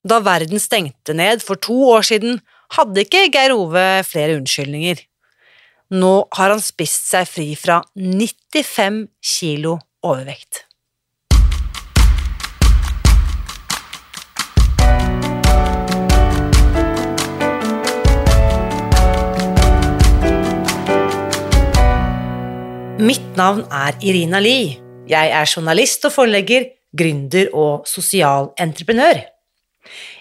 Da verden stengte ned for to år siden, hadde ikke Geir Ove flere unnskyldninger. Nå har han spist seg fri fra 95 kilo overvekt. Mitt navn er Irina Lie. Jeg er journalist og forlegger, gründer og sosial entreprenør.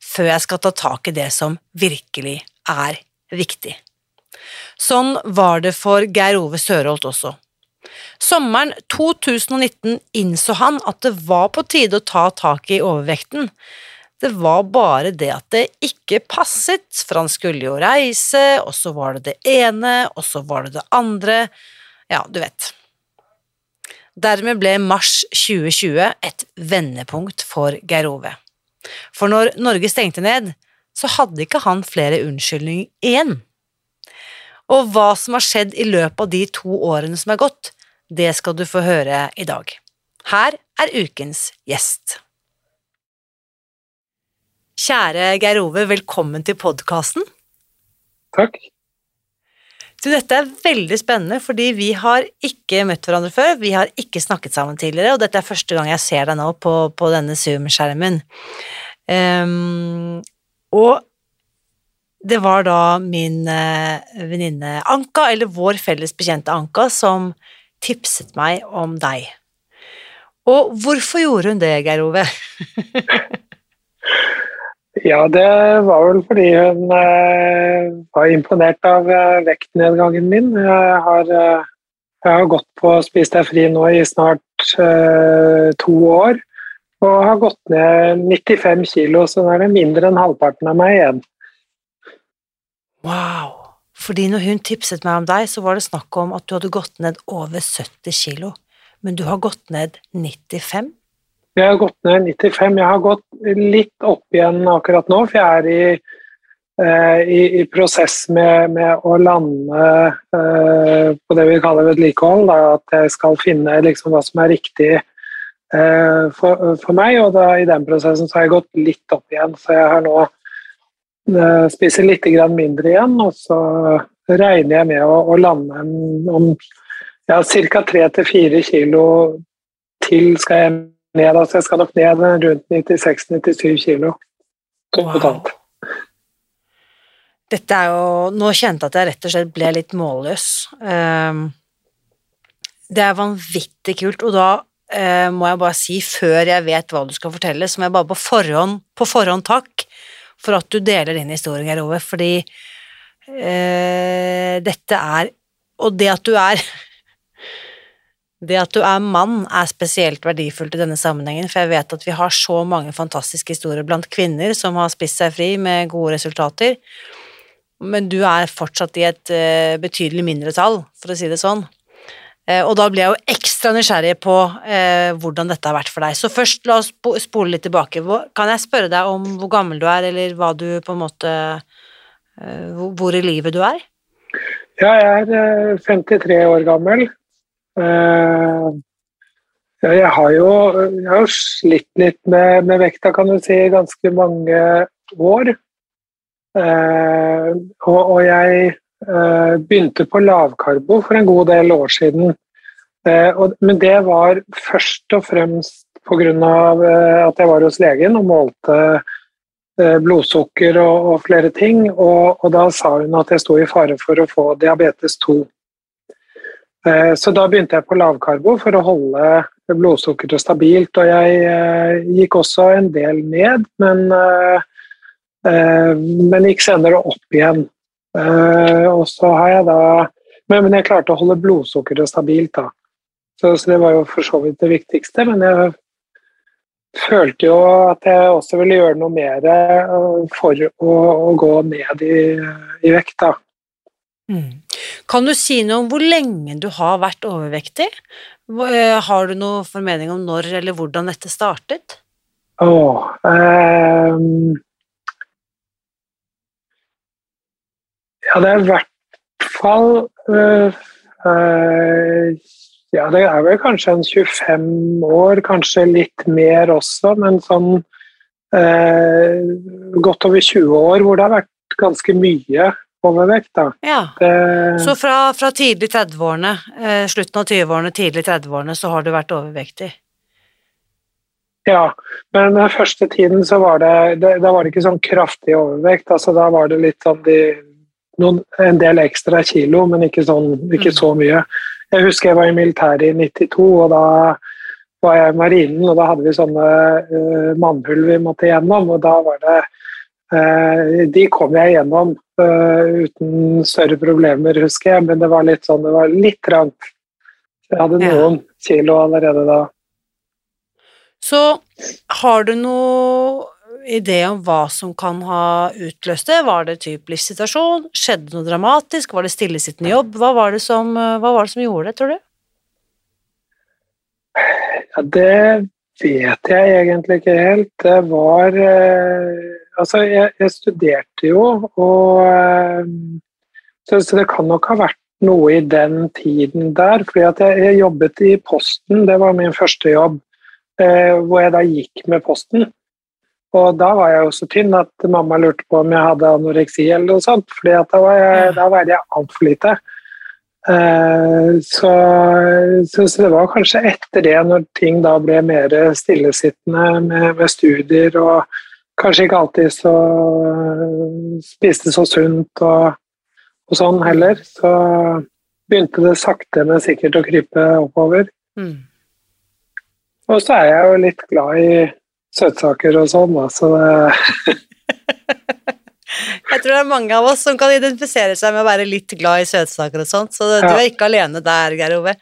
før jeg skal ta tak i det som virkelig er viktig. Sånn var det for Geir Ove Sørholt også. Sommeren 2019 innså han at det var på tide å ta tak i overvekten. Det var bare det at det ikke passet, for han skulle jo reise, og så var det det ene, og så var det det andre, ja, du vet. Dermed ble mars 2020 et vendepunkt for Geir Ove. For når Norge stengte ned, så hadde ikke han flere unnskyldninger igjen. Og hva som har skjedd i løpet av de to årene som er gått, det skal du få høre i dag. Her er ukens gjest. Kjære Geir Ove, velkommen til podkasten. Takk. Du, dette er veldig spennende, fordi vi har ikke møtt hverandre før, vi har ikke snakket sammen tidligere, og dette er første gang jeg ser deg nå på, på denne Zoom-skjermen. Um, og det var da min uh, venninne Anka, eller vår felles bekjente Anka, som tipset meg om deg. Og hvorfor gjorde hun det, Geir Ove? Ja, det var vel fordi hun eh, var imponert av eh, vektnedgangen min. Jeg har, eh, jeg har, gått på Spis deg fri nå i snart eh, to år. Og har gått ned 95 kilo, så nå er det mindre enn halvparten av meg igjen. Wow! Fordi når hun tipset meg om deg, så var det snakk om at du hadde gått ned over 70 kilo. Men du har gått ned 95? Jeg har gått ned 95. Jeg har gått litt opp igjen akkurat nå, for jeg er i, eh, i, i prosess med, med, å lande eh, på det vi kaller vedlikehold. At jeg skal finne liksom, hva som er riktig eh, for, for, meg. Og da, i den prosessen så har jeg gått litt opp igjen. Så jeg har nå eh, spiser litt mindre igjen, og så regner jeg med å, å lande om ja, ca. 3-4 kilo til skal jeg ned. Altså jeg skal nok ned rundt 96-97 kilo totalt. Wow. Dette er jo Nå kjente jeg at jeg rett og slett ble litt målløs. Ehm, det er vanvittig kult, og da eh, må jeg bare si, før jeg vet hva du skal fortelle, så må jeg bare på forhånd, på forhånd takk for at du deler din historie, Geir Ove, fordi eh, dette er Og det at du er det at du er mann, er spesielt verdifullt i denne sammenhengen, for jeg vet at vi har så mange fantastiske historier blant kvinner som har spist seg fri med gode resultater, men du er fortsatt i et uh, betydelig mindretall, for å si det sånn. Uh, og da blir jeg jo ekstra nysgjerrig på uh, hvordan dette har vært for deg. Så først, la oss spole litt tilbake. Kan jeg spørre deg om hvor gammel du er, eller hva du på en måte Hvor i livet du er? Ja, jeg er 53 år gammel. Eh, jeg har jo jeg har slitt litt med, med, vekta, kan du si, i ganske mange år. Eh, og, og, jeg eh, begynte på lavkarbo for en god del år siden. Men det var først og fremst pga. at jeg var hos legen og målte blodsukker og, og flere ting. Og, og, da sa hun at jeg sto i fare for å få diabetes 2. Eh, så da begynte jeg på lavkarbo for å holde blodsukkeret stabilt. Og jeg eh, gikk også en del ned, men, men gikk senere opp igjen. Og så har jeg da men, jeg klarte å holde blodsukkeret stabilt, da. Så, så, det var jo for så vidt det viktigste. Men jeg følte jo at jeg også ville gjøre noe mer for å, å gå ned i, i vekt, da. Mm. Kan du si noe om hvor lenge du har vært overvektig? Øh, har du noe formening om når eller hvordan dette startet? Oh, um, ja, det er i hvert fall øh, øh, ja, det er vel kanskje en 25 år, kanskje litt mer også, men sånn eh, godt over 20 år hvor det har vært ganske mye overvekt. Da. Ja, det, Så fra, fra tidlig 30-årene, eh, slutten av 20-årene, tidlig 30-årene, så har du vært overvektig? Ja, men den første tiden så var det, det, da var det ikke sånn kraftig overvekt. altså Da var det litt sånn de, noen, en del ekstra kilo, men ikke, sånn, ikke mm. så mye. Jeg husker jeg var i militæret i 92, og da var jeg i marinen, og da hadde vi sånne uh, mannhull vi måtte gjennom, og da var det De kom jeg gjennom uh, uten større problemer, husker jeg, men det var litt sånn, det var litt trangt. Jeg hadde noen ja. kilo allerede da. Så har du noe idé om hva som kan ha utløst det? Var det typ livssituasjon? Skjedde noe dramatisk? Var det stillesittende jobb? Hva var det som, var det som gjorde det, tror du? Ja, det vet jeg egentlig ikke helt. Det var eh, Altså, jeg, jeg studerte jo, og eh, så, så, det kan nok ha vært noe i den tiden der. fordi at jeg, jeg jobbet i Posten, det var min første jobb, eh, hvor jeg da gikk med Posten. Og da var jeg jo så tynn at mamma lurte på om jeg hadde anoreksi eller noe sånt, fordi da, var jeg, da veide jeg altfor lite. Eh, så, så, så, det var kanskje etter det, når ting da ble mer stillesittende med, med studier og kanskje ikke alltid så spiste så sunt og, og, sånn heller, så begynte det sakte, men sikkert å krype oppover. Mm. Og så er jeg jo litt glad i søtsaker og sånn, da, så det Jeg tror det er mange av oss som kan identifisere seg med å være litt glad i søtsaker og sånt, så du er ikke alene der, Geir Ove.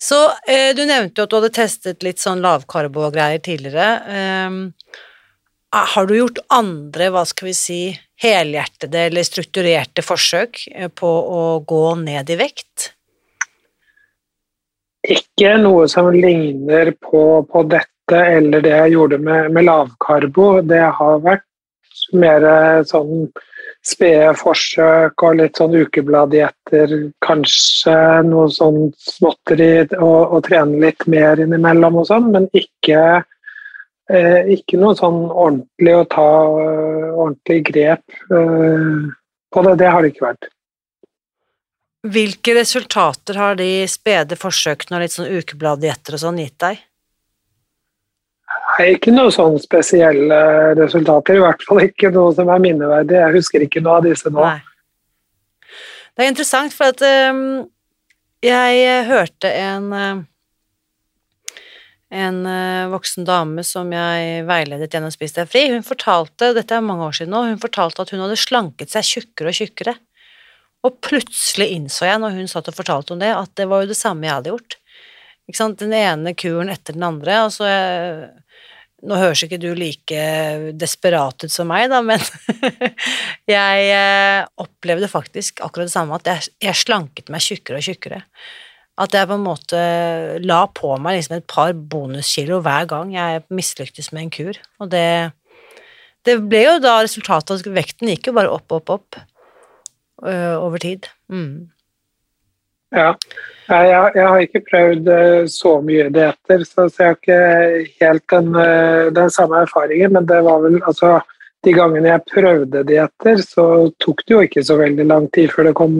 Så eh, du nevnte jo at du hadde testet litt sånn lavkarbo-greier tidligere. Eh, har du gjort andre, hva skal vi si, helhjertede eller strukturerte forsøk eh, på å gå ned i vekt? Ikke noe som ligner på, på dette eller det jeg gjorde med, med lavkarbo. Det har vært mer sånn spede forsøk og litt sånn ukebladdietter, kanskje noe sånn småtteri og, og trene litt mer innimellom og sånn, men ikke, eh, ikke noe sånn ordentlig å ta uh, ordentlig grep uh, på det. Det har det ikke vært. Hvilke resultater har de spede forsøkene og litt sånn ukebladdietter og sånn gitt deg? Nei, ikke noe sånn spesielle resultater. I hvert fall ikke noe som er minneverdig. Jeg husker ikke noe av disse nå. Nei. Det er interessant, for at um, jeg hørte en uh, en uh, voksen dame som jeg veiledet gjennom Spis deg fri, hun fortalte, dette er mange år siden nå, hun fortalte at hun hadde slanket seg tjukkere og tjukkere. Og plutselig innså jeg, når hun satt og fortalte om det, at det var jo det samme jeg hadde gjort. Ikke sant? Den ene kuren etter den andre. Altså, jeg, nå høres ikke du like desperat ut som meg, da, men jeg eh, opplevde faktisk akkurat det samme, at jeg, jeg, slanket meg tjukkere og tjukkere. At jeg på en måte la på meg liksom et par bonuskilo hver gang jeg mislyktes med en kur. Og det, det ble jo da resultatet at vekten gikk jo bare opp, opp, opp øh, over tid. Mm. Ja. Jeg, jeg, har ikke prøvd eh, så mye dietter, så, jeg har ikke helt den, eh, den, samme erfaringen. Men det var vel altså De gangene jeg prøvde dietter, så tok det jo ikke så veldig lang tid før det kom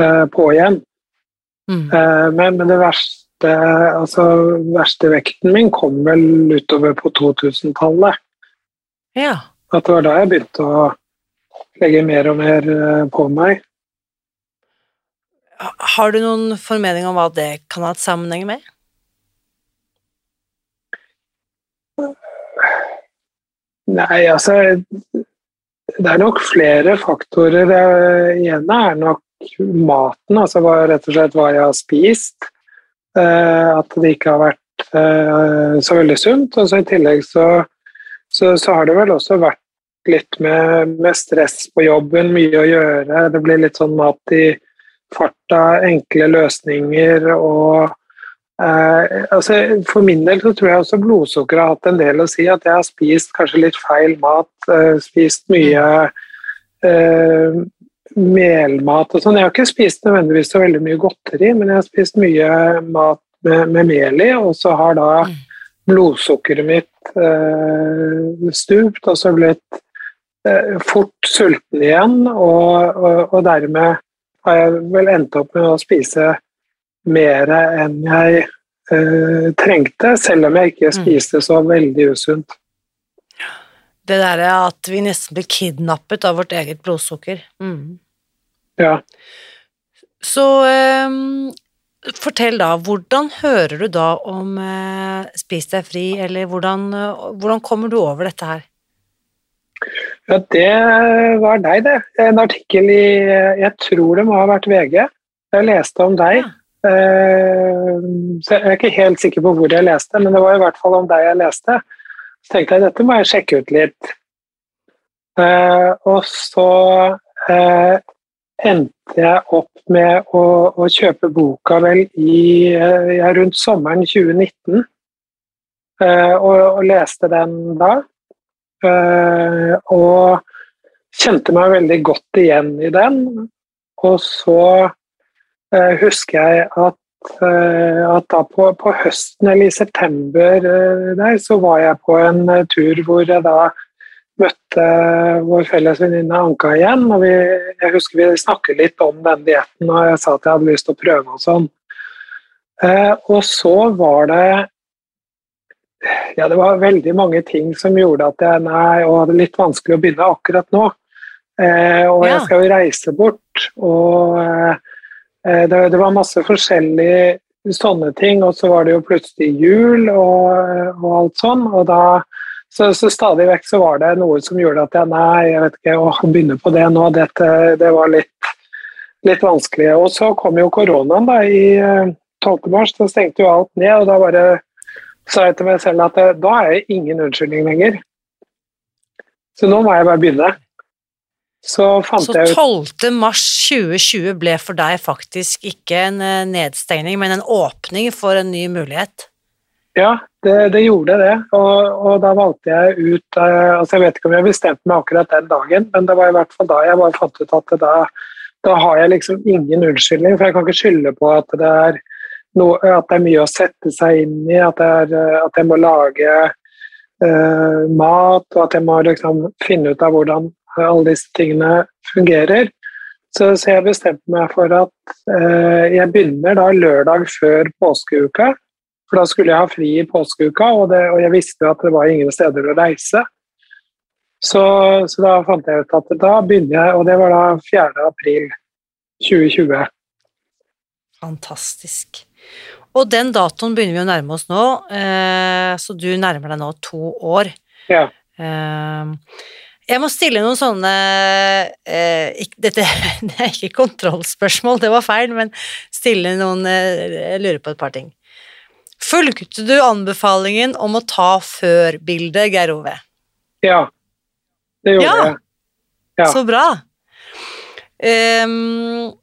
øh, på igjen. Mm. Uh, men, men, det verste altså verste vekten min kom vel utover på 2000-tallet. Ja. at det var da jeg begynte å legge mer og mer eh, på meg. Har du noen formening om hva det kan ha et sammenheng med? Nei, altså Det er nok flere faktorer. Det ene er nok maten, altså rett og slett hva jeg har spist. Eh, at det ikke har vært eh, så veldig sunt. Og så i tillegg så, så, så, har det vel også vært litt med, med, stress på jobben, mye å gjøre. Det blir litt sånn mat i farta, enkle løsninger og Eh, altså for min del så tror jeg også blodsukkeret har hatt en del å si. At jeg har spist kanskje litt feil mat. Eh, spist mye eh, melmat og sånn. Jeg har ikke spist nødvendigvis så veldig mye godteri, men jeg har spist mye mat med, med mel i, og så har da mm. blodsukkeret mitt eh, stupt, og så blitt eh, fort sulten igjen, og, og, og dermed har jeg vel endt opp med å spise mer enn jeg eh, trengte, selv om jeg ikke mm. spiste så veldig usunt. Det derre at vi nesten blir kidnappet av vårt eget blodsukker. Mm. Ja. Så um, fortell da, hvordan hører du da om uh, Spis deg fri, eller hvordan, uh, hvordan kommer du over dette her? Ja, det var deg, det. En artikkel i Jeg tror det må ha vært VG. Jeg leste om deg. Ja. Uh, så jeg er ikke helt sikker på hvor jeg leste, men det var i hvert fall om deg jeg leste. Så tenkte jeg dette må jeg sjekke ut litt. Eh, og så eh, endte jeg opp med å, å kjøpe boka vel i ja, rundt sommeren 2019. Og, og leste den da. Og kjente meg veldig godt igjen i den. Og så Eh, husker jeg at, eh, at da på, på, høsten eller i september eh, der, så var jeg på en tur hvor jeg da møtte vår felles venninne Anka igjen. og vi, Jeg husker vi snakket litt om den dietten, og jeg sa at jeg hadde lyst til å prøve og sånn. og så var det ja, det var veldig mange ting som gjorde at jeg nei, og hadde litt vanskelig å begynne akkurat nå. Eh, og ja. jeg skal jo reise bort. Og eh, Eh, det, det, var masse forskjellige sånne ting, og så var det jo plutselig jul og, og alt sånn. og da så, så, stadig vekk så var det noe som gjorde at jeg nei, jeg vet ikke, å begynne på det nå, dette, det var litt, litt vanskelig. Og så kom jo koronaen da i 12. Eh, mars, da stengte jo alt ned. Og da bare sa jeg til meg selv at eh, da er det ingen unnskyldning lenger. Så nå må jeg bare begynne. Så så jeg ut 12. mars 2020 ble for deg faktisk ikke en eh, nedstengning, men en åpning for en ny mulighet? Ja, det, det gjorde det. Og, og, da valgte jeg ut uh, altså Jeg vet ikke om jeg bestemte meg akkurat den dagen, men det var i hvert fall da jeg bare fant ut at da, da har jeg liksom ingen unnskyldning. For jeg kan ikke skylde på at det er, noe, at det er mye å sette seg inn i, at, er, eh, at jeg må lage uh, mat, og at jeg må liksom finne ut av hvordan alle disse tingene fungerer. Så, så jeg bestemte meg for at eh, jeg begynner da lørdag før påskeuka. For da skulle jeg ha fri i påskeuka, og, det, og jeg visste at det var ingen steder å reise. Så, så, da fant jeg ut at da begynner jeg, og det var da 4. april 2020. Fantastisk. Og den datoen begynner vi å nærme oss nå, eh, så du nærmer deg nå to år. Ja. Eh, jeg må stille noen sånne eh, ikke, Dette det er ikke kontrollspørsmål, det var feil, men stille noen eh, Jeg lurer på et par ting. Fulgte du anbefalingen om å ta før-bildet, Geir Ove? Ja, det gjorde ja. jeg. Ja. Så bra. Um,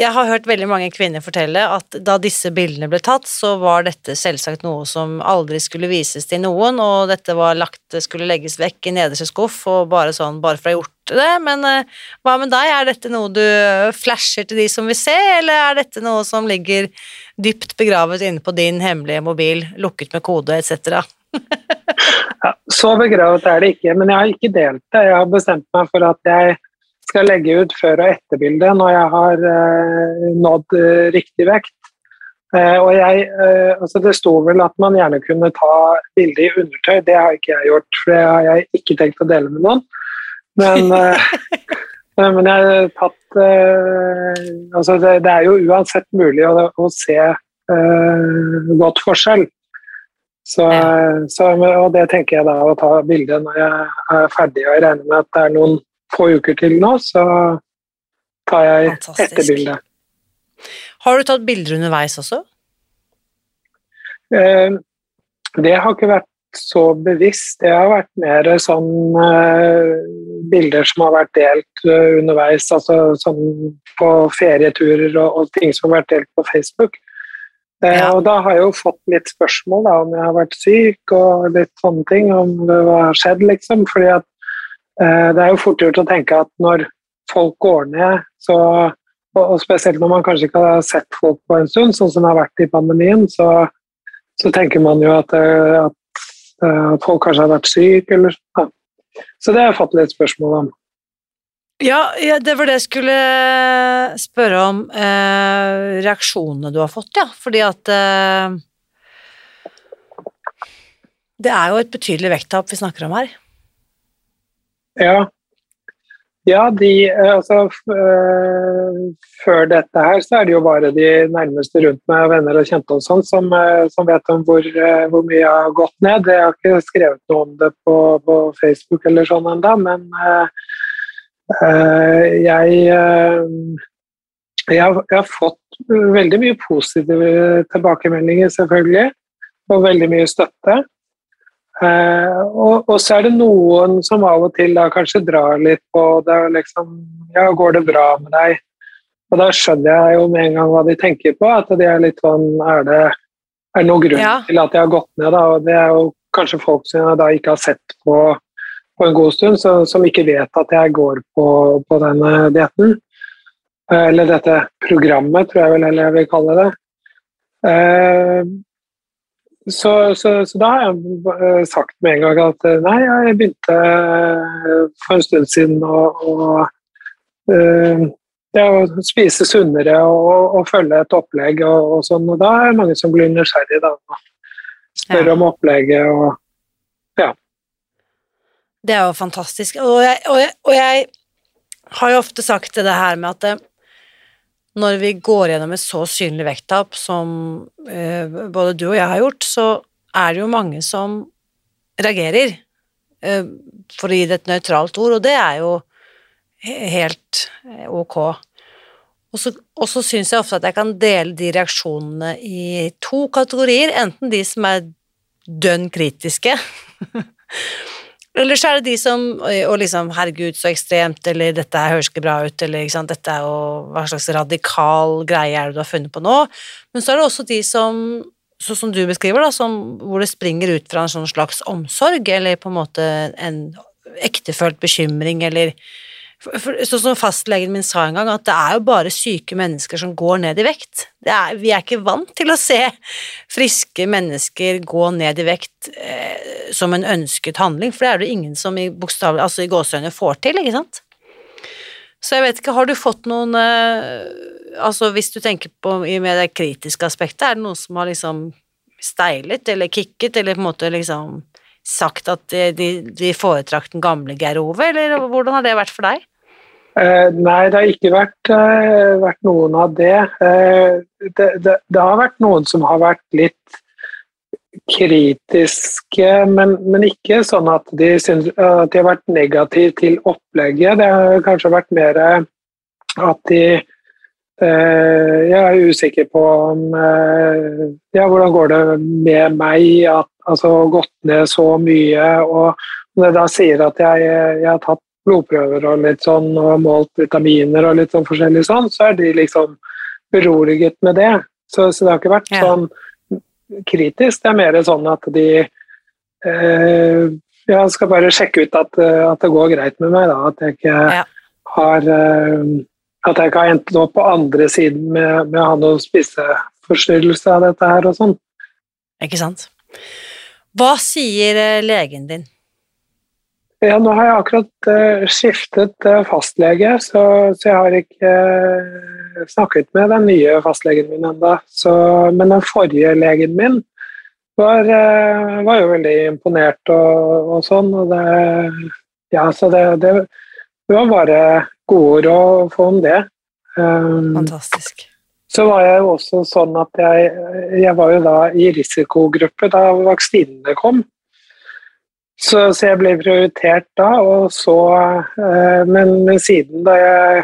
jeg har hørt veldig mange kvinner fortelle at da disse bildene ble tatt, så var dette selvsagt noe som aldri skulle vises til noen, og dette lagt, skulle legges vekk i nederste skuff, og bare sånn, bare for å ha gjort det. Men uh, hva med deg, er dette noe du flasher til de som vil se, eller er dette noe som ligger dypt begravet inne på din hemmelige mobil, lukket med kode etc.? ja, så begravet er det ikke, men jeg har ikke delt det. Jeg har bestemt meg for at jeg skal legge ut før- og etterbilde når jeg har uh, nådd uh, riktig vekt. Eh, og jeg, eh, altså Det sto vel at man gjerne kunne ta bilde i undertøy, det har ikke jeg gjort. For det har jeg ikke tenkt å dele med noen. Men, eh, men jeg har tatt eh, altså det, det, er jo uansett mulig å, å se uh, godt forskjell. Så, så, og det tenker jeg da å ta bilde når jeg er ferdig, og jeg regner med at det er noen få uker til nå, så tar jeg etterbildet. Har du tatt bilder underveis også? Eh, det har ikke vært så bevisst. Det har vært mer sånn eh, bilder som har vært delt uh, underveis, altså sånn på ferieturer og, og, ting som har vært delt på Facebook. Eh, ja. Og da har jeg jo fått litt spørsmål da, om jeg har vært syk og litt sånne ting, om hva har skjedd, liksom. Fordi at det er jo fort gjort å tenke at når folk går ned, så og spesielt når man kanskje ikke har sett folk på en stund, sånn som det har vært i pandemien, så, så tenker man jo at, eh, at, eh, at, folk kanskje har vært syke, eller ja. Så det har jeg fått litt spørsmål om. Ja, ja, det var det jeg skulle spørre om. Eh, reaksjonene du har fått, ja. Fordi at eh, Det er jo et betydelig vekttap vi snakker om her. Ja, ja, de, eh, altså, eh, Før dette her så er det jo bare de nærmeste rundt meg, venner og kjente og sånn, som, eh, som, vet om hvor, hvor, mye jeg har gått ned. Jeg har ikke skrevet noe om det på, på Facebook eller sånn ennå, men uh, jeg, uh, jeg, har, jeg, har, fått veldig mye positive tilbakemeldinger, selvfølgelig, og veldig mye støtte. Uh, og, og, så er det noen som av og til da kanskje drar litt på det. liksom, Ja, går det bra med deg? Og da skjønner jeg jo med en gang hva de tenker på. At de er litt sånn Er det, er det noen grunn ja. til at jeg har gått ned? da, og Det er jo kanskje folk som jeg da ikke har sett på, på en god stund, så, som ikke vet at jeg går på, på denne dietten. Uh, eller dette programmet, tror jeg vel heller jeg vil kalle det. Uh, så, så, så, da har jeg eh, sagt med en gang at eh, nei, jeg begynte eh, for en stund siden å, å, ja, å spise sunnere og, og, følge et opplegg og, og, sånn. Og da er det mange som blir nysgjerrige da, og spør ja. om opplegget og ja. Det er jo fantastisk. Og jeg, og jeg, og jeg har jo ofte sagt det her med at når vi går gjennom et så synlig vekttap som eh, både du og jeg har gjort, så er det jo mange som reagerer, eh, for å gi det et nøytralt ord, og det er jo helt eh, ok. Og så, og så syns jeg ofte at jeg kan dele de reaksjonene i to kategorier, enten de som er dønn kritiske Eller så er det de som Og liksom, herregud, så ekstremt, eller dette høres ikke bra ut, eller sant, dette er jo Hva slags radikal greie er det du har funnet på nå? Men så er det også de som sånn som du beskriver, da, som, hvor det springer ut fra en sånn slags omsorg, eller på en måte en ektefølt bekymring, eller Sånn som fastlegen min sa en gang, at det er jo bare syke mennesker som går ned i vekt. Er, vi er ikke vant til å se friske mennesker gå ned i vekt eh, som en ønsket handling, for det er det ingen som i altså i gåseøyne får til, ikke sant? Så jeg vet ikke, har du fått noen eh, Altså hvis du tenker på med det kritiske aspektet, er det noen som har liksom steilet eller kicket, eller på en måte liksom sagt at de, de foretrakk den gamle Geir Ove, eller hvordan har det vært for deg? Eh, nei, det har ikke vært, eh, vært noen av det. Eh, det, det. det, har vært noen som har vært litt kritiske, men, men ikke sånn at de, synes, at de har vært negative til opplegget. Det har kanskje vært mer at de Jeg er usikker på om Ja, hvordan går det med meg? At, altså gått ned så mye. Og når jeg da sier at jeg, jeg har tatt blodprøver og litt sånn, og målt vitaminer og litt sånn forskjellig sånn, så er de liksom beroliget med det. Så, så det har ikke vært ja. sånn kritisk. Det er mer sånn at de eh, ja, skal bare sjekke ut at, at, det går greit med meg, da. At jeg ikke ja. har eh, At jeg ikke har endt opp på andre siden med, med å ha noe spiseforstyrrelse av dette her og sånn. Ikke sant. Hva sier eh, legen din? Ja, nå har jeg akkurat uh, skiftet uh, fastlege, så, så, jeg har ikke snakket med den nye fastlegen min ennå. Men den forrige legen min var, eh, var jo veldig imponert og, og sånn. Og det, ja, så det, det, det, var bare gode ord å få om det. Fantastisk. Så var jeg jo også sånn at jeg, jeg var jo da i risikogruppe da vaksinene kom. Så, så, jeg ble prioritert da, og så eh, men, siden da jeg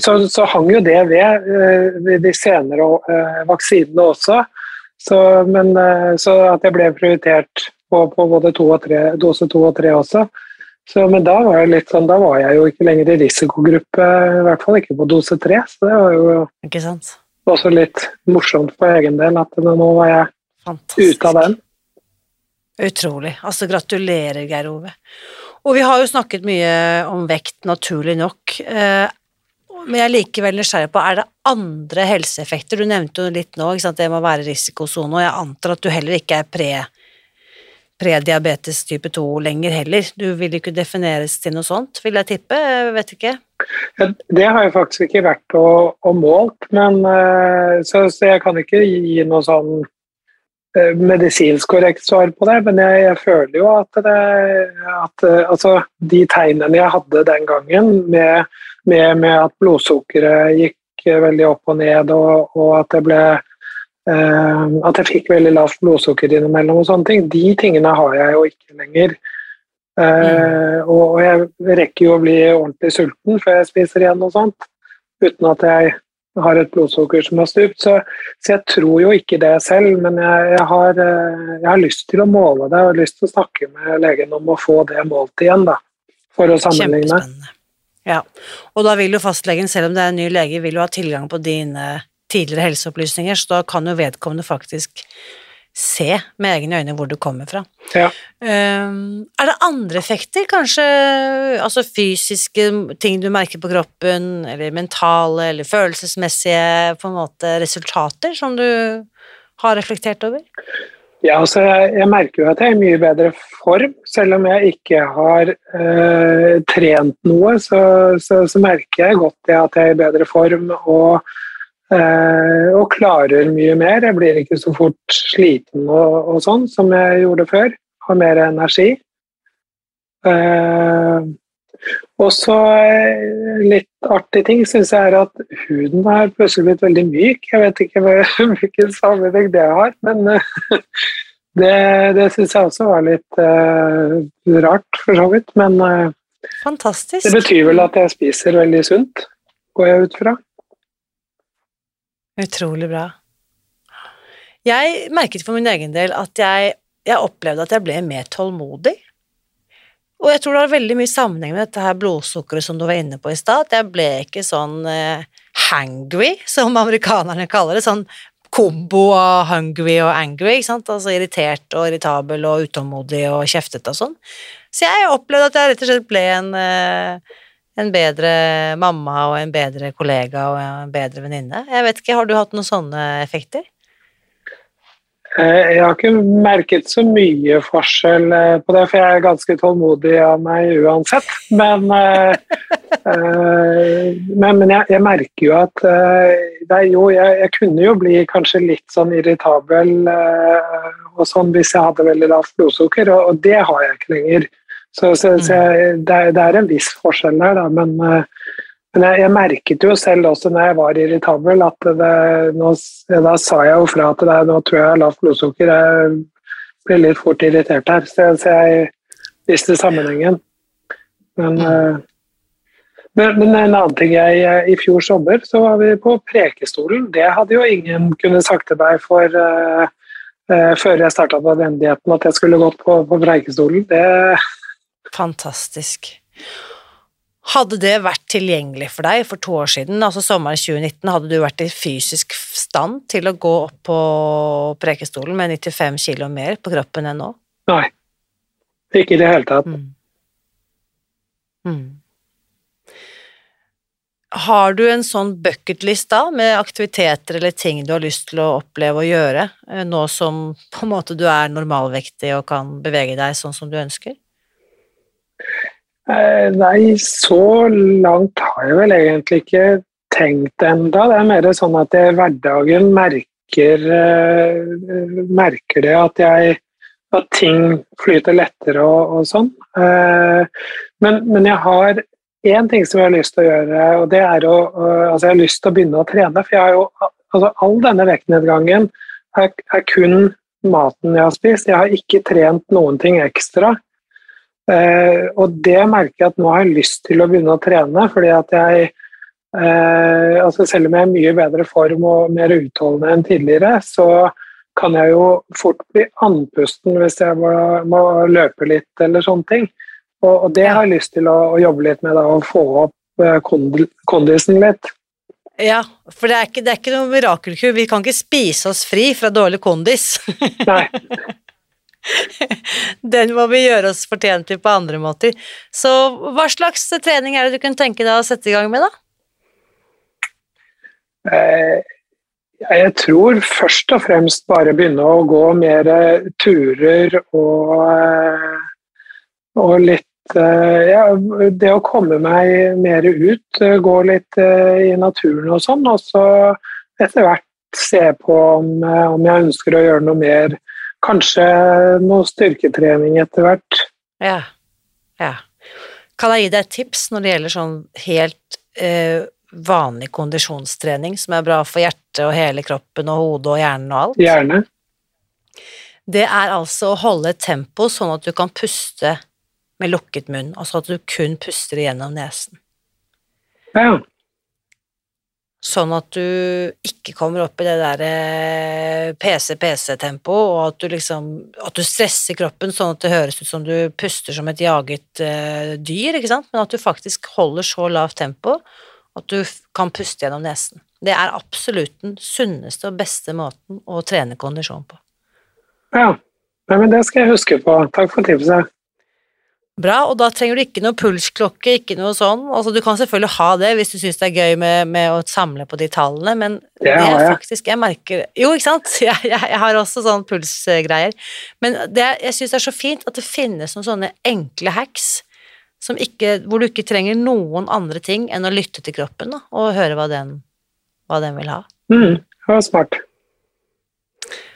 så, så, hang jo det ved, eh, ved de senere eh, vaksinene også. Så, men, så, at jeg ble prioritert på, på både to og tre, dose to og tre også. Så, men da var, sånn, da var jeg jo ikke lenger i risikogruppe, i hvert fall ikke på dose tre. Så det var jo ikke sant? Også litt morsomt for egen del at nå var jeg Fantastisk. ute av den. Utrolig. Altså, gratulerer, Geir Ove. Og vi har jo snakket mye om vekt, naturlig nok. Eh, men jeg er likevel nysgjerrig på, er det andre helseeffekter? Du nevnte jo litt nå, ikke sant? det må være risikosone, og jeg antar at du heller ikke er pre prediabetes type 2 lenger heller. Du vil ikke defineres til noe sånt, vil jeg tippe? Jeg vet ikke. Det har jeg faktisk ikke vært og, og målt, men eh, så, så, jeg kan ikke gi noe sånn Eh, medisinsk korrekt svar på det, men jeg, jeg føler jo at, det, at eh, altså, de tegnene jeg hadde den gangen, med, med, med at blodsukkeret gikk veldig opp og ned, og, og at det ble At jeg fikk veldig lavt blodsukker innimellom og sånne ting, de tingene har jeg jo ikke lenger. Eh, mm. og, og jeg rekker jo å bli ordentlig sulten før jeg spiser igjen og sånt, uten at jeg har et blodsukker som har stupt. Så, så, jeg tror jo ikke det selv, men jeg, jeg, har, eh, jeg, har, lyst til å måle det og lyst til å snakke med legen om å få det målt igjen, da, for å sammenligne. Ja, og da vil jo fastlegen, selv om det er en ny lege, vil jo ha tilgang på dine tidligere helseopplysninger, så da kan jo vedkommende faktisk se med egne øyne hvor du kommer fra. Ja. Um, er det andre effekter, kanskje altså fysiske ting du merker på kroppen, eller mentale eller følelsesmessige på en måte resultater som du har reflektert over? Ja, altså jeg, jeg merker jo at jeg er i mye bedre form. Selv om jeg ikke har øh, trent noe, så, så, så, merker jeg godt det at jeg er i bedre form. og og klarer mye mer. Jeg blir ikke så fort sliten og, og sånn som jeg gjorde før. Har mer energi. Eh, og så eh, litt artig ting syns jeg er at huden har plutselig blitt veldig myk. Jeg vet ikke hvilken sammenheng det har, men det, det syns jeg også var litt uh, rart, for så vidt. Men uh, det betyr vel at jeg spiser veldig sunt, går jeg ut fra. Utrolig bra. Jeg merket for min egen del at jeg, jeg, opplevde at jeg ble mer tålmodig. Og jeg tror det har veldig mye sammenheng med dette her blodsukkeret som du var inne på i stad. Jeg ble ikke sånn eh, hangry, som amerikanerne kaller det. Sånn kombo av hungry og angry, ikke sant. Altså irritert og irritabel og utålmodig og kjeftete og sånn. Så jeg opplevde at jeg rett og slett ble en eh, en bedre mamma og en bedre kollega og en bedre venninne. Jeg vet ikke, Har du hatt noen sånne effekter? Eh, jeg har ikke merket så mye forskjell eh, på det, for jeg er ganske tålmodig av meg uansett. Men, eh, men, men jeg, jeg, merker jo at jo, jeg, jeg, kunne jo bli kanskje litt sånn irritabel og sånn hvis jeg hadde veldig lavt blodsukker, og, og det har jeg ikke lenger. Så, så, så jeg, det, er, det, er, en viss forskjell der, da. Men, eh, men jeg, jeg, merket jo selv også når jeg var irritabel, at det, nå, da sa jeg jo fra til deg nå tror jeg jeg har lavt blodsukker. Jeg blir litt fort irritert her. Så, så jeg visste sammenhengen. Men, mm. men, men, en annen ting jeg, I fjor sommer så var vi på Prekestolen. Det hadde jo ingen kunnet sagt til meg for uh, uh, før jeg starta på den at jeg skulle gått på, på Preikestolen. Det Fantastisk. Hadde det vært tilgjengelig for deg for to år siden, altså sommeren 2019, hadde du vært i fysisk stand til å gå opp på prekestolen med 95 kilo mer på kroppen enn nå? Nei, ikke i det hele tatt. Mm. Mm. Har du en sånn bucketlist da, med aktiviteter eller ting du har lyst til å oppleve og gjøre, eh, nå som på en måte du er normalvektig og kan bevege deg sånn som du ønsker? Eh, nei, så langt har jeg vel egentlig ikke tenkt enda. Det er mer sånn at jeg i hverdagen merker, uh, merker det at jeg at ting flyter lettere og, og sånn. Uh, men, men, jeg har én ting som jeg har lyst til å gjøre, og det er å altså Jeg har lyst til å begynne å trene, for jeg har jo altså all denne vektnedgangen er, er kun maten jeg har spist. Jeg har ikke trent noen ting ekstra. Uh, og det merker jeg at nå har jeg lyst til å begynne å trene, fordi at jeg uh, altså Selv om jeg er i mye bedre form og mer utholdende enn tidligere, så kan jeg jo fort bli andpusten hvis jeg må, må løpe litt eller sånne ting. Og, og, det har jeg lyst til å, å jobbe litt med, da, å få opp uh, kondisen litt. Ja, for det er ikke, det er ikke noe mirakelkur. Vi kan ikke spise oss fri fra dårlig kondis. Nei. Den må vi gjøre oss fortjent til på andre måter. Så hva slags trening er det du kunne tenke deg å sette i gang med, da? Eh, jeg tror først og fremst bare begynne å gå mer turer og, eh, og litt eh, ja, Det å komme meg mer ut, gå litt i naturen og sånn, og så etter hvert se på om, om jeg ønsker å gjøre noe mer Kanskje noe styrketrening etter hvert. Ja. ja. Kan jeg gi deg et tips når det gjelder sånn helt eh, vanlig kondisjonstrening som er bra for hjertet og hele kroppen og hodet og hjernen og alt? Gjerne. Det er altså å holde tempo sånn at du kan puste med lukket munn, altså at du kun puster gjennom nesen. Ja. Sånn at du ikke kommer opp i det der PC-PC-tempoet, og at du liksom At du stresser kroppen sånn at det høres ut som du puster som et jaget uh, dyr, ikke sant, men at du faktisk holder så lavt tempo at du kan puste gjennom nesen. Det er absolutt den sunneste og beste måten å trene kondisjon på. Ja, men det skal jeg huske på. Takk for tipset. Bra, og da trenger du ikke noe pulsklokke, ikke noe sånn. Altså, du kan selvfølgelig ha det hvis du syns det er gøy med, med, å samle på de tallene, men det, er faktisk Jeg merker Jo, ikke sant? Jeg, jeg, jeg har også sånn pulsgreier. Men det, jeg syns det er så fint at det finnes noen sånne enkle hacks ikke, hvor du ikke trenger noen andre ting enn å lytte til kroppen da, og høre hva den, hva den vil ha. Mm, det var smart.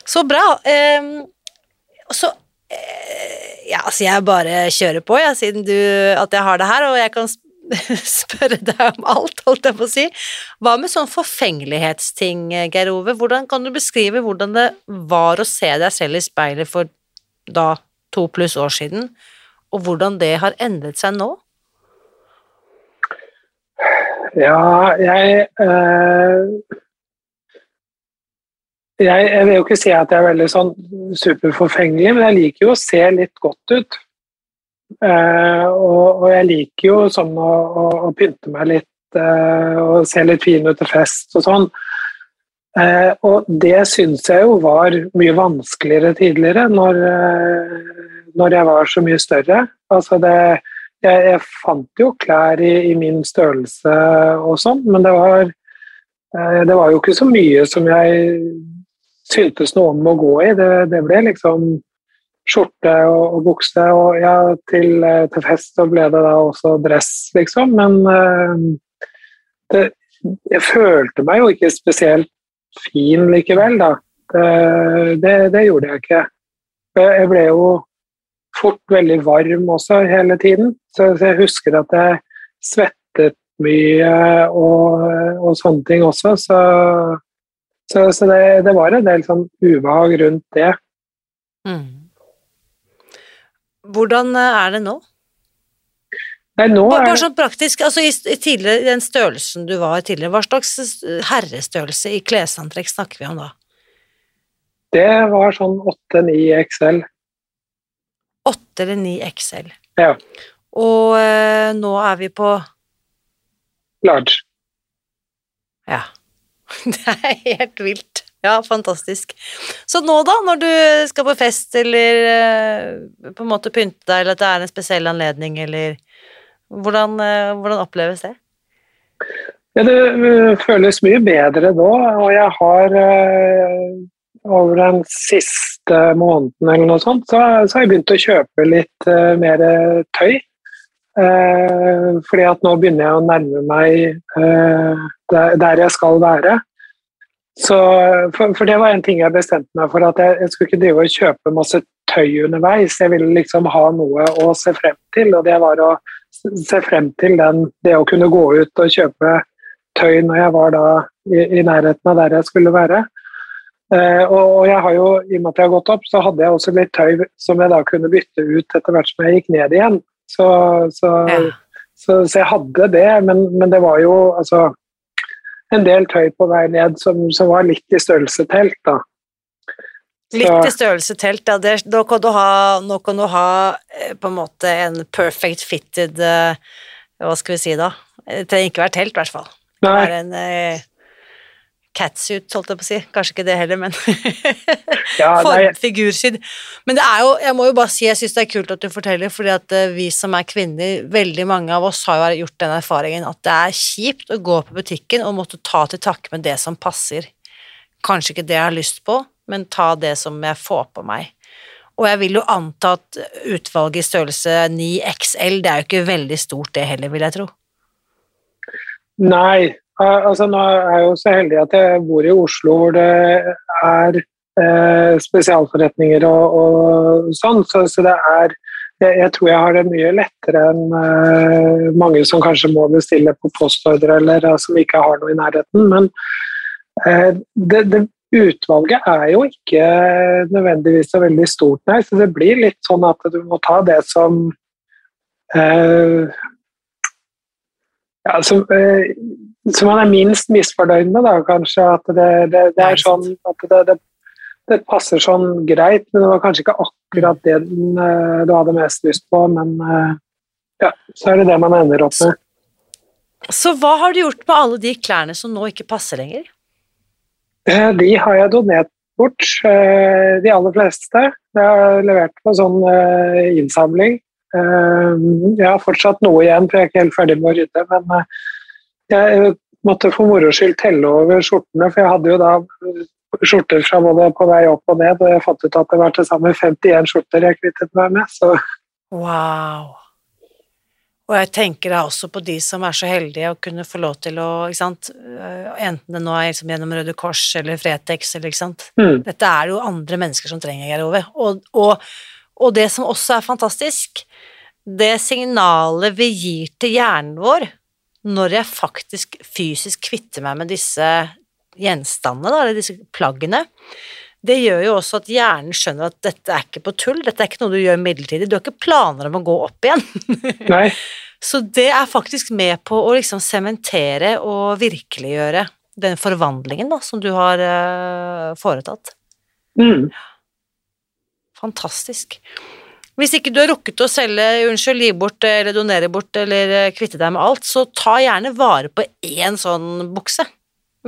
Så bra. Eh, så Eh, ja, altså jeg bare kjører på, jeg, siden du At jeg har det her, og jeg kan spørre deg om alt, holdt jeg på å si. Hva med sånn forfengelighetsting, Geir Ove? Hvordan kan du beskrive hvordan det var å se deg selv i speilet for da to pluss år siden, og hvordan det har endret seg nå? Ja, jeg øh jeg, jeg, vil jo ikke si at jeg er veldig sånn superforfengelig, men jeg liker jo å se litt godt ut. Eh, og, og, jeg liker jo sånn å, å, å pynte meg litt eh, og se litt fin ut til fest og sånn. Eh, og det syns jeg jo var mye vanskeligere tidligere, når, når jeg var så mye større. Altså det, jeg, jeg, fant jo klær i, i min størrelse og sånn, men det var, det var jo ikke så mye som jeg syntes noe om å gå i. Det, det ble liksom skjorte og, og bukse, og ja, til, eh, til, fest så ble det da også dress, liksom. Men uh, det, jeg følte meg jo ikke spesielt fin likevel, da. Det, det, det gjorde jeg ikke. Jeg ble jo fort veldig varm også hele tiden, så jeg husker at jeg svettet mye og, og sånne ting også. så så, så det, det, var en del sånn ubehag rundt det. Mm. Hvordan eh, er det nå? Nei, nå er... Bare sånn praktisk, altså i, i den størrelsen du var tidligere, hva slags herrestørrelse i klesantrekk snakker vi om da? Det var sånn 8-9 XL. 8 eller 9 XL. Ja. Og øh, nå er vi på Large. Ja. Det er helt vilt. Ja, fantastisk. Så nå, da, når du skal på fest eller eh, på en måte pynte deg, eller at det er en spesiell anledning, eller hvordan, eh, hvordan oppleves det? Ja, det eh, føles mye bedre nå, og jeg har over den siste måneden eller noe sånt, så, så har jeg begynt å kjøpe litt mer tøy. Eh, fordi at nå begynner jeg å nærme meg eh, der, jeg skal være. Så, for, for, det var en ting jeg bestemte meg for, at jeg, jeg skulle ikke drive og kjøpe masse tøy underveis. Jeg ville liksom ha noe å se frem til, og det var å se frem til den, det å kunne gå ut og kjøpe tøy når jeg var da i, i nærheten av der jeg skulle være. Uh, og, jeg har jo, I og med at jeg har gått opp, så hadde jeg også litt tøy som jeg da kunne bytte ut etter hvert som jeg gikk ned igjen. Så, så, ja. så, så jeg hadde det, men, men, det var jo altså en del tøy på vei ned som, som var litt i størrelse telt, da. Litt i størrelse telt, ja. Det, nå, kan du ha, nå kan du ha eh, på en måte en perfect fitted uh, Hva skal vi si da? Det trenger ikke være telt, i hvert fall. Det er en uh, catsuit, holdt jeg på å si. Kanskje ikke det heller, men ja, figursydd. Men det er jo, jeg må jo bare si jeg syns det er kult at du forteller, fordi at vi som er kvinner, veldig mange av oss har jo gjort den erfaringen at det er kjipt å gå på butikken og måtte ta til takke med det som passer. Kanskje ikke det jeg har lyst på, men ta det som jeg får på meg. Og jeg vil jo anta at utvalget i størrelse 9XL, det er jo ikke veldig stort det heller, vil jeg tro. Nei, altså nå er jeg jo så heldig at jeg bor i Oslo hvor det er eh, spesialforretninger og, og sånn, så, så, det er jeg, jeg, tror jeg har det mye lettere enn eh, mange som kanskje må bestille på postordre eller uh, som ikke har noe i nærheten. Men eh, det, det, utvalget er jo ikke nødvendigvis så veldig stort, nei. Så det blir litt sånn at du må ta det som eh, ja, som, eh, som, man er minst misfornøyd med, da, kanskje. At det, det, det er sånn at det, det, passer sånn greit, men det var kanskje ikke akkurat det den, du hadde mest lyst på. Men eh, ja, så er det det man ender opp med. Så hva har du gjort med alle de klærne som nå ikke passer lenger? Eh, de har jeg donert bort, eh, de aller fleste. Jeg har levert på sånn eh, innsamling. Jeg har fortsatt noe igjen, for jeg er ikke helt ferdig med å rydde. Men jeg måtte for moro skyld telle over skjortene, for jeg hadde jo da skjorter fra både på vei opp og ned, og jeg fant ut at det var til sammen 51 skjorter jeg kvittet meg med. Så. Wow. Og jeg tenker da også på de som er så heldige å kunne få lov til å ikke sant? Øh, enten det nå er liksom gjennom Røde Kors eller Fretex eller ikke sant mm. Dette er jo andre mennesker som trenger Geir Ove. Og, og, og, det som også er fantastisk, det signalet vi gir til hjernen vår når jeg faktisk fysisk kvitter meg med disse gjenstandene, eller disse plaggene, det gjør jo også at hjernen skjønner at dette er ikke på tull, dette er ikke noe du gjør midlertidig, du har ikke planer om å gå opp igjen. Nei. Så det er faktisk med på å liksom sementere og virkeliggjøre den forvandlingen da, som du har uh, foretatt. Mm. Fantastisk. Hvis ikke du har rukket å selge, unnskyld, gi bort eller donere bort eller eh, kvitte deg med alt, så ta gjerne vare på én sånn bukse.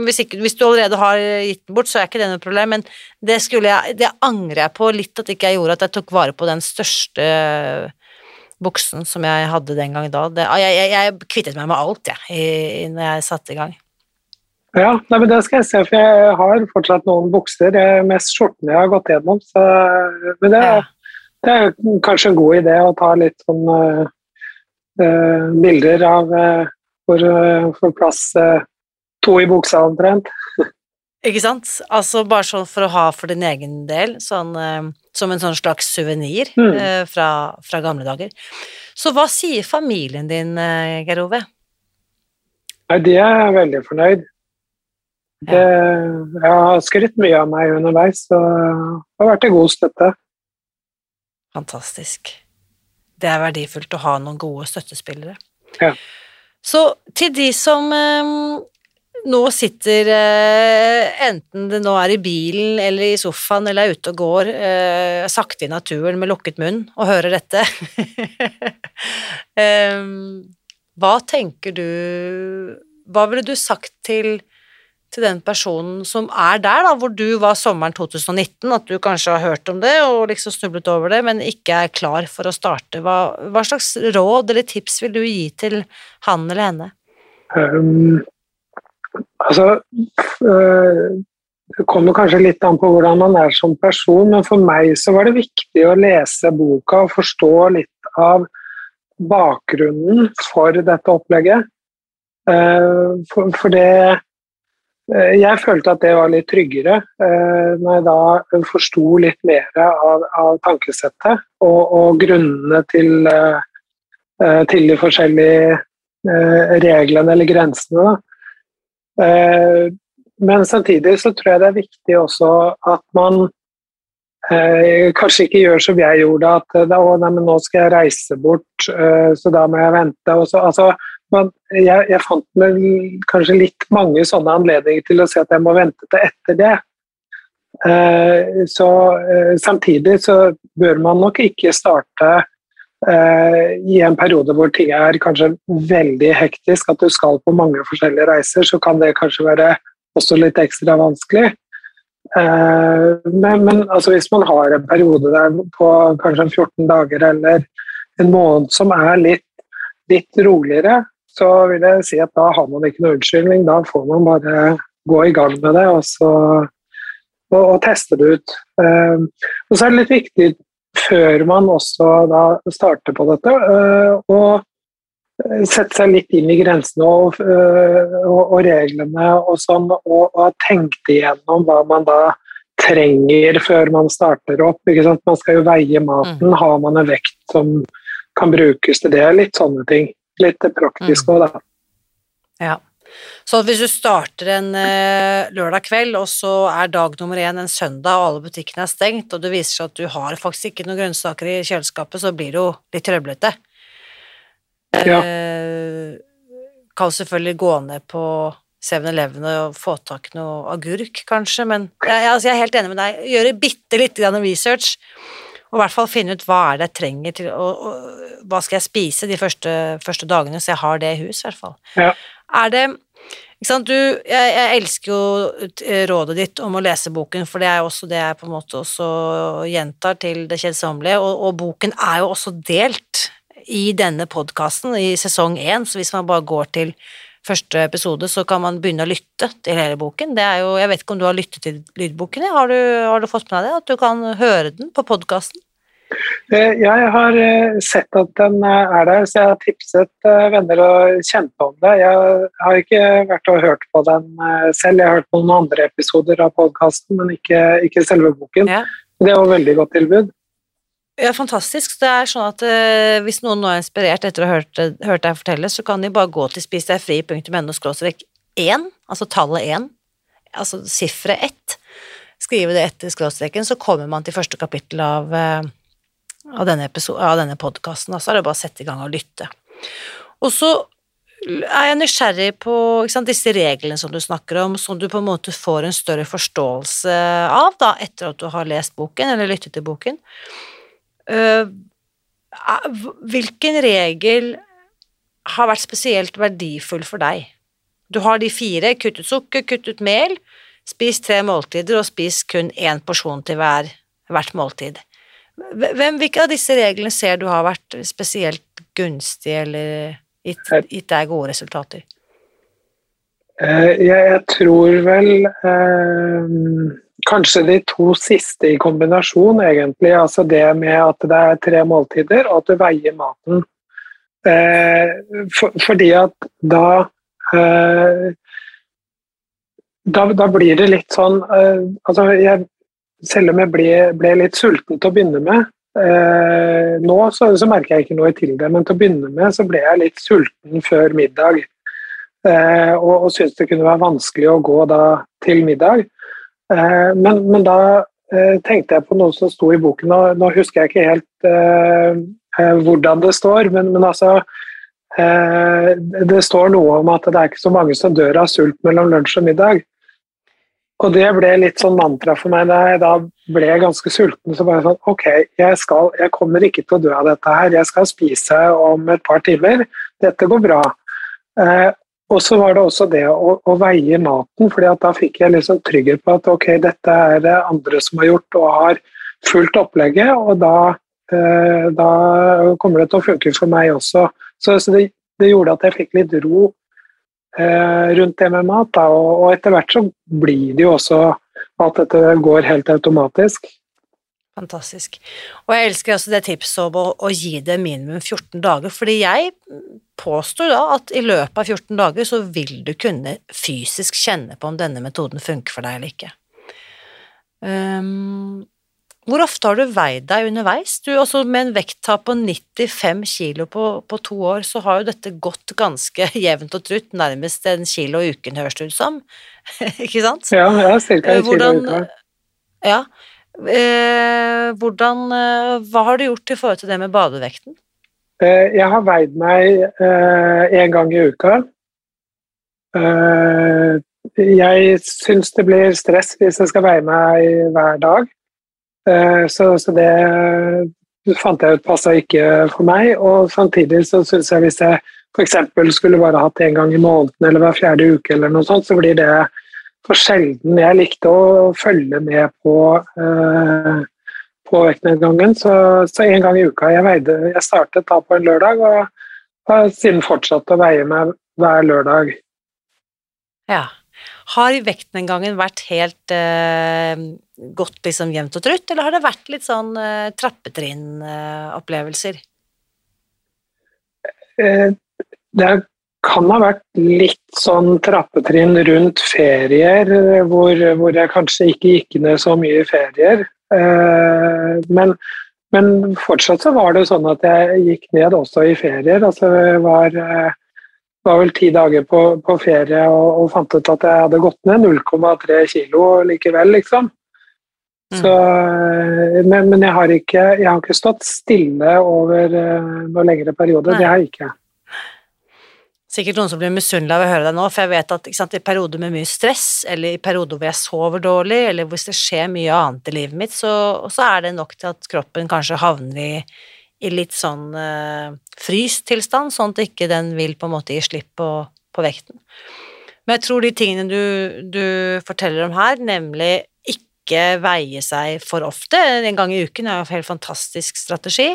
Hvis, ikke, hvis, du allerede har gitt den bort, så er ikke det noe problem, men det, jeg, det angrer jeg på litt at ikke jeg gjorde, at jeg tok vare på den største buksen som jeg hadde den gang da. Det, jeg, jeg, jeg, kvittet meg med alt, jeg, ja, når jeg satte i gang. Ja, nei, men det skal jeg se, for jeg har fortsatt noen bukser. Det er mest skjortene jeg har gått gjennom. Så, men det, ja. det, er kanskje en god idé å ta litt sånn uh, uh, bilder av uh, hvor, hvor plass to i buksa omtrent. Ikke sant? Altså bare sånn for å ha for din egen del, sånn, som en sånn slags suvenir mm. fra, fra, gamle dager. Så hva sier familien din, Geir Ove? Nei, de er veldig fornøyd. Det, jeg har skrytt mye av meg underveis, og det har vært en god støtte. Fantastisk. Det er verdifullt å ha noen gode støttespillere. Ja. Så til de som eh, nå sitter eh, Enten det nå er i bilen eller i sofaen eller er ute og går eh, sakte i naturen med lukket munn og hører dette Hva tenker du Hva ville du sagt til, til den personen som er der, da, hvor du var sommeren 2019, at du kanskje har hørt om det og liksom snublet over det, men ikke er klar for å starte? Hva, hva slags råd eller tips vil du gi til han eller henne? Um Altså, øh, det kommer kanskje litt an på hvordan man er som person, men for meg så var det viktig å lese boka og forstå litt av bakgrunnen for dette opplegget. Eh, for, for det eh, Jeg følte at det var litt tryggere eh, når jeg da forsto litt mer av, av tankesettet og, og, grunnene til, til de forskjellige reglene eller grensene. Men samtidig så tror jeg det er viktig også at man eh, kanskje ikke gjør som jeg gjorde, at da, å, nei, nå skal jeg reise bort, eh, så da må jeg vente. Så, altså, man, jeg, jeg, fant med kanskje litt mange sånne anledninger til å si at jeg må vente til etter det. Eh, så eh, Samtidig så bør man nok ikke starte eh, i en periode hvor ting er kanskje veldig hektisk, at du skal på mange forskjellige reiser, så kan det kanskje være også litt ekstra vanskelig. Eh, men, men altså, hvis man har en periode der på kanskje 14 dager eller en måned som er litt, litt roligere, så vil jeg si at da har man ikke noe unnskyldning. Da får man bare gå i gang med det og, så, og, og teste det ut. Uh, og så er det litt viktig før man også starter på dette, uh, å sette seg litt inn i grensene og, uh, og, og reglene og sånn, og, og tenkte igjennom hva man da trenger før man starter opp. Man skal jo veie maten. Mm. Har man en vekt som kan brukes til det? Litt sånne ting litt praktisk òg, mm. da. Ja. Så hvis du starter en eh, lørdag kveld, og så er dag nummer én en søndag, og alle butikkene er stengt, og det viser seg at du har faktisk ikke noen grønnsaker i kjøleskapet, så blir det jo litt trøblete. Ja. Eh, kan selvfølgelig gå ned på 7-Eleven og få tak i noe agurk, kanskje, men jeg, altså jeg, er helt enig med deg. Gjøre bitte lite grann research og i hvert fall finne ut hva er det jeg trenger til og, og, hva skal jeg spise de første, første, dagene, så jeg har det i hus, i hvert fall. Ja. Er det ikke sant, du, jeg, jeg, elsker jo rådet ditt om å lese boken, for det er jo også det jeg på en måte også gjentar til det kjedsommelige, og, og boken er jo også delt i denne podkasten i sesong én, så hvis man bare går til første episode, så kan man begynne å lytte til hele boken. Det er jo, jeg vet ikke om du har lyttet til lydboken? Har du, har du fått med deg det? At du kan høre den på podkasten? Eh, jeg har eh, sett at den eh, er der, så jeg har tipset venner og kjente om det. Jeg har ikke vært og hørt på den selv, jeg har hørt på noen andre episoder av podkasten, men ikke, ikke, selve boken. Ja. Det var et veldig godt tilbud. Ja, fantastisk. Det er sånn at uh, Hvis noen nå er inspirert etter å ha hørt, hørt deg fortelle, så kan de bare gå til spisdegfri.no skråstrek 1, altså tallet 1, altså sifferet 1, skrive det etter skråstreken, så kommer man til første kapittel av, uh, av denne, denne podkasten. Så er det bare å sette i gang og lytte. Og så er jeg nysgjerrig på sant, disse reglene som du snakker om, som du på en måte får en større forståelse av da, etter at du har lest boken eller lyttet til boken. Eh, hvilken regel har vært spesielt verdifull for deg? Du har de fire, kutt ut sukker, kutt ut mel, spis tre måltider og spis kun én porsjon til hver, hvert måltid. Hvem, hvilke av disse reglene ser du har vært spesielt gunstige eller gitt, gitt deg gode resultater? Eh, jeg, jeg tror vel eh, Kanskje de to siste i kombinasjon, egentlig. Altså det med at det er tre måltider, og at du veier maten. Eh, for, fordi at da eh, da, da, blir det litt sånn eh, altså jeg, Selv om jeg ble, ble, litt sulten til å begynne med eh, Nå så, så, merker jeg ikke noe til det, men til å begynne med så ble jeg litt sulten før middag. Eh, og, og syntes det kunne være vanskelig å gå da til middag. Eh, men, men, da eh, tenkte jeg på noe som sto i boken, og nå husker jeg ikke helt uh, hvordan det står, men, men altså Det står noe om at det er ikke så mange som dør av sult mellom lunsj og middag. Og det ble litt sånn mantra for meg da jeg da ble ganske sulten. Så bare sånn Ok, jeg, skal, jeg kommer ikke til å dø av dette her. Jeg skal spise om et par timer. Dette går bra. Uh, og så var det også det å, å veie maten, for da fikk jeg liksom trygghet på at ok, dette er det andre som har gjort og har fulgt opplegget, og da, eh, da kommer det til å funke for meg også. Så, så det, det, gjorde at jeg fikk litt ro eh, rundt det med mat. Da, og, og, etter hvert så blir det jo også at dette går helt automatisk. Fantastisk. Og jeg elsker også det tipset om å, å, gi det minimum 14 dager, fordi jeg påstår da at i løpet av 14 dager så vil du kunne fysisk kjenne på om denne metoden funker for deg eller ikke. Um, hvor ofte har du veid deg underveis? Du, også med en vekttap på 95 kilo på, på, to år, så har jo dette gått ganske jevnt og trutt, nærmest en kilo i uken, høres det ut som. ikke sant? Ja, ja ca. en kilo i uka. Ja. Eh, hvordan eh, Hva har du gjort i forhold til det med badevekten? Eh, jeg har veid meg én eh, gang i uka. Eh, jeg syns det blir stress hvis jeg skal veie meg hver dag. Så, det fant jeg ut passa ikke for meg. Og samtidig så syns jeg hvis jeg f.eks. skulle bare hatt én gang i måneden eller hver fjerde uke, eller noe sånt, så blir det for sjelden. Jeg likte å følge med på, på vektnedgangen, så, så en gang i uka. Jeg, veide, jeg startet da på en lørdag, og har siden fortsatt å veie meg hver lørdag. Ja. Har vektnedgangen vært helt uh, gått liksom jevnt og trutt, eller har det vært litt sånn uh, trappetrinn-opplevelser? Uh, det kan ha vært litt sånn trappetrinn rundt ferier, hvor, hvor, jeg kanskje ikke gikk ned så mye i ferier. Men, men, fortsatt så var det sånn at jeg gikk ned også i ferier. Altså jeg var var vel ti dager på, på ferie og, og, fant ut at jeg hadde gått ned 0,3 kilo likevel, liksom. Mm. Så, men, men jeg, har ikke, jeg, har ikke, stått stille over noen lengre periode. Det har jeg ikke. Sikkert noen som blir misunnelige av å høre deg nå, for jeg vet at sant, i perioder med mye stress, eller i perioder hvor jeg sover dårlig, eller hvis det skjer mye annet i livet mitt, så, så er det nok til at kroppen kanskje havner i i litt sånn uh, frystilstand, sånn at ikke den vil på en måte gi slipp på, på vekten. Men jeg tror de tingene du, du, forteller om her, nemlig ikke veie seg for ofte, en gang i uken er jo en helt fantastisk strategi,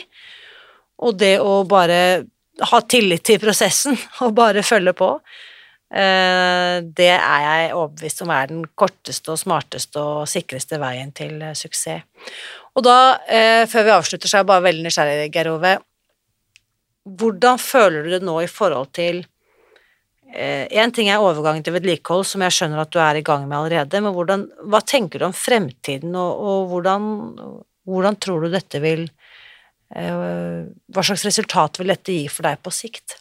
og det å bare ha tillit til prosessen og bare følge på, uh, det er jeg overbevist om er den korteste og smarteste og sikreste veien til uh, suksess. Og da, eh, før vi avslutter, så er jeg bare veldig nysgjerrig, Geir Ove. Hvordan føler du det nå i forhold til Én eh, ting er overgangen til vedlikehold, som jeg skjønner at du er i gang med allerede, men hvordan, hva tenker du om fremtiden, og, og hvordan, hvordan, tror du dette vil eh, Hva slags resultat vil dette gi for deg på sikt?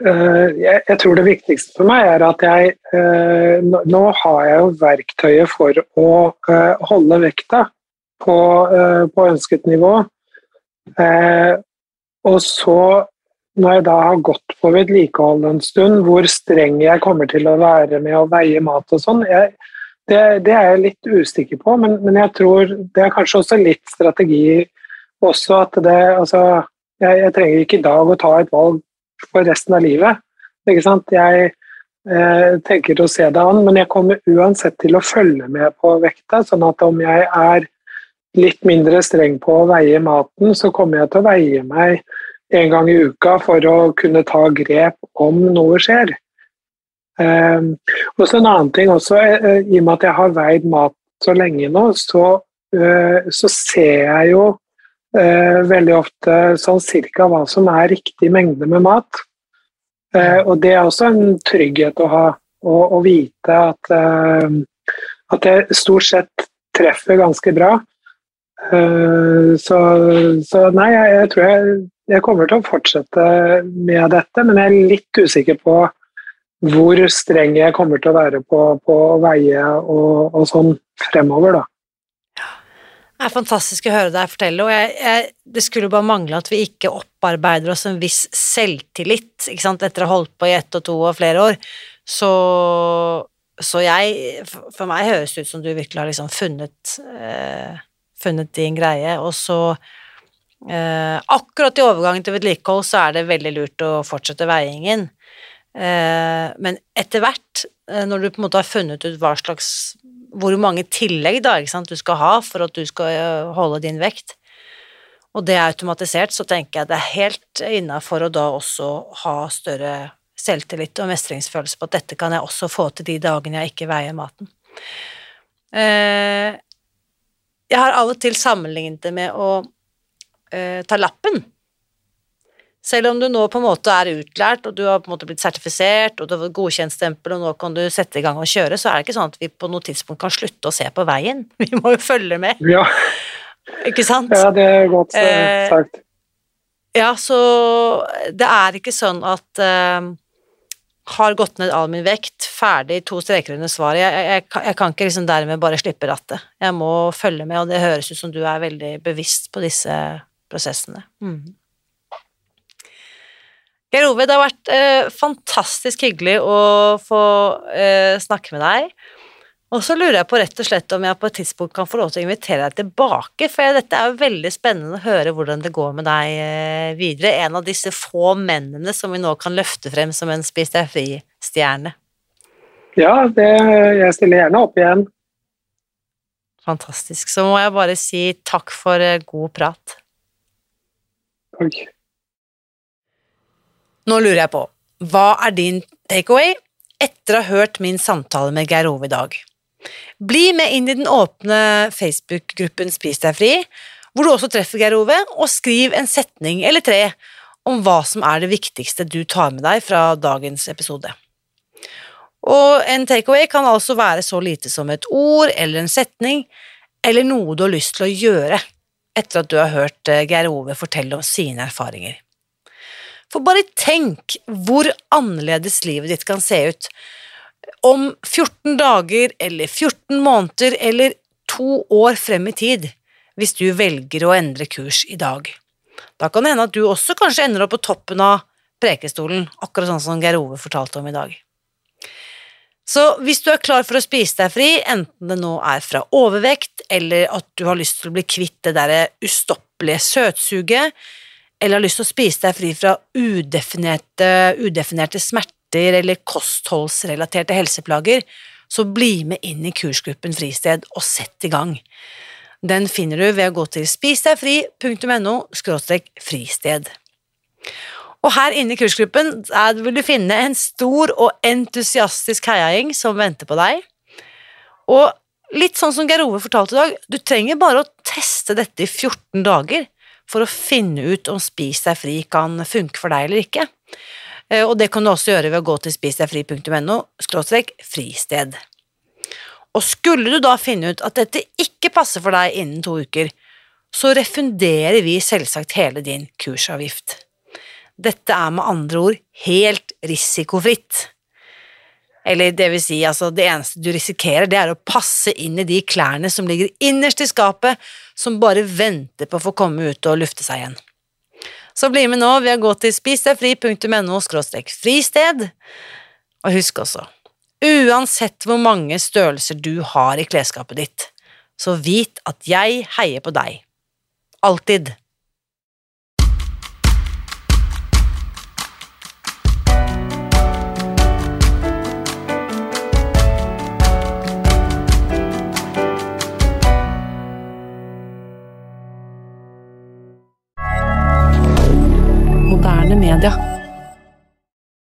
Eh, jeg, tror det viktigste for meg er at jeg eh, Nå har jeg jo verktøyet for å eh, holde vekta på, på ønsket nivå. Og så, når jeg da har gått på vedlikehold en stund, hvor streng jeg kommer til å være med å veie mat og sånn, det, det, er jeg litt usikker på. Men, men, jeg tror det er kanskje også litt strategi også at det Altså, jeg, jeg trenger ikke i dag å ta et valg for resten av livet. Ikke sant? Jeg eh, tenker å se det an, men jeg kommer uansett til å følge med på vekta. sånn at om jeg er litt mindre streng på å veie maten, så kommer jeg til å veie meg en gang i uka for å kunne ta grep om noe skjer. Um, og så En annen ting også, uh, i og med at jeg har veid mat så lenge nå, så, uh, så ser jeg jo eh, veldig ofte sånn cirka hva som er riktig mengde med mat. Eh, og det er også en trygghet å ha, å, vite at, eh, at jeg stort sett treffer ganske bra. Eh, så, så, nei, jeg, jeg tror jeg, jeg, kommer til å fortsette med dette, men jeg er litt usikker på hvor streng jeg kommer til å være på, på veie og, og sånn fremover, da. Det er fantastisk å høre deg fortelle, og jeg, jeg, det skulle bare mangle at vi ikke opparbeider oss en viss selvtillit ikke sant, etter å ha holdt på i ett og to og flere år. Så, så jeg For meg høres det ut som du virkelig har liksom funnet, eh, funnet din greie, og så eh, Akkurat i overgangen til vedlikehold så er det veldig lurt å fortsette veiingen. Eh, men etter hvert, eh, når du på en måte har funnet ut hva slags hvor mange tillegg da, du skal ha for at du skal eh, holde din vekt, og det er automatisert, så tenker jeg det er helt innafor å da også ha større selvtillit og mestringsfølelse på at dette kan jeg også få til de dagene jeg ikke veier maten. Jeg har av og til sammenlignet det med å ta lappen. Selv om du nå på en måte er utlært, og du har på en måte blitt sertifisert, og du har fått godkjentstempel, og nå kan du sette i gang og kjøre, så er det ikke sånn at vi på noe tidspunkt kan slutte å se på veien. Vi må jo følge med. Ja, Ikke sant? ja det er godt eh, Eh, sagt. Ja, så det er ikke sånn at eh, har gått ned all min vekt, ferdig, to streker under svaret. Jeg, jeg, jeg kan ikke liksom dermed bare slippe rattet. Jeg må følge med, og det høres ut som du er veldig bevisst på disse prosessene. Mm. Geir Ove, det har vært eh, fantastisk hyggelig å få eh, snakke med deg. Og så lurer jeg på rett og slett om jeg på et tidspunkt kan få lov til å invitere deg tilbake, for dette er jo veldig spennende å høre hvordan det går med deg eh, videre. En av disse få mennene som vi nå kan løfte frem som en Spis deg fri-stjerne. Ja, det, jeg stiller gjerne opp igjen. Fantastisk. Så må jeg bare si takk for eh, god prat. Takk. Nå lurer jeg på, hva er din takeaway etter å ha hørt min samtale med Geir Ove i dag? Bli med inn i den åpne Facebook-gruppen Spis deg fri, hvor du også treffer Geir Ove, og skriv en setning eller tre om hva som er det viktigste du tar med deg fra dagens episode. Og en takeaway kan altså være så lite som et ord eller en setning, eller noe du har lyst til å gjøre etter at du har hørt eh, Geir Ove fortelle om sine erfaringer. For bare tenk hvor annerledes livet ditt kan se ut om 14 dager eller 14 måneder eller to år frem i tid, hvis du velger å endre kurs i dag. Da kan det hende at du også kanskje ender opp på toppen av prekestolen, akkurat sånn som Geir Ove fortalte om i dag. Så hvis du er klar for å spise deg fri, enten det nå er fra overvekt, eller at du har lyst til å bli kvitt det derre ustoppelige søtsuget, eller har lyst til å spise deg fri fra udefinerte, udefinerte smerter eller kostholdsrelaterte helseplager, så bli med inn i kursgruppen Fristed og sett i gang. Den finner du ved å gå til spisdegfri.no fristed. Og her inne i kursgruppen vil du finne en stor og entusiastisk heiagjeng som venter på deg. Og litt sånn som Geir Ove fortalte i dag, du trenger bare å teste dette i 14 dager for å finne ut om Spis deg fri kan funke for deg eller ikke. Eh, Og det kan du også gjøre ved å gå til spisdegfri.no fristed. Og skulle du da finne ut at dette ikke passer for deg innen to uker, så refunderer vi selvsagt hele din kursavgift. Dette er med andre ord helt risikofritt. Eller det vil si, altså det eneste du risikerer, det er å passe inn i de klærne som ligger innerst i skapet, som bare venter på å få komme ut og lufte seg igjen. Så bli med nå ved å gå til spisdegfri.no fristed, og husk også, uansett hvor mange størrelser du har i klesskapet ditt, så vit at jeg heier på deg. Alltid.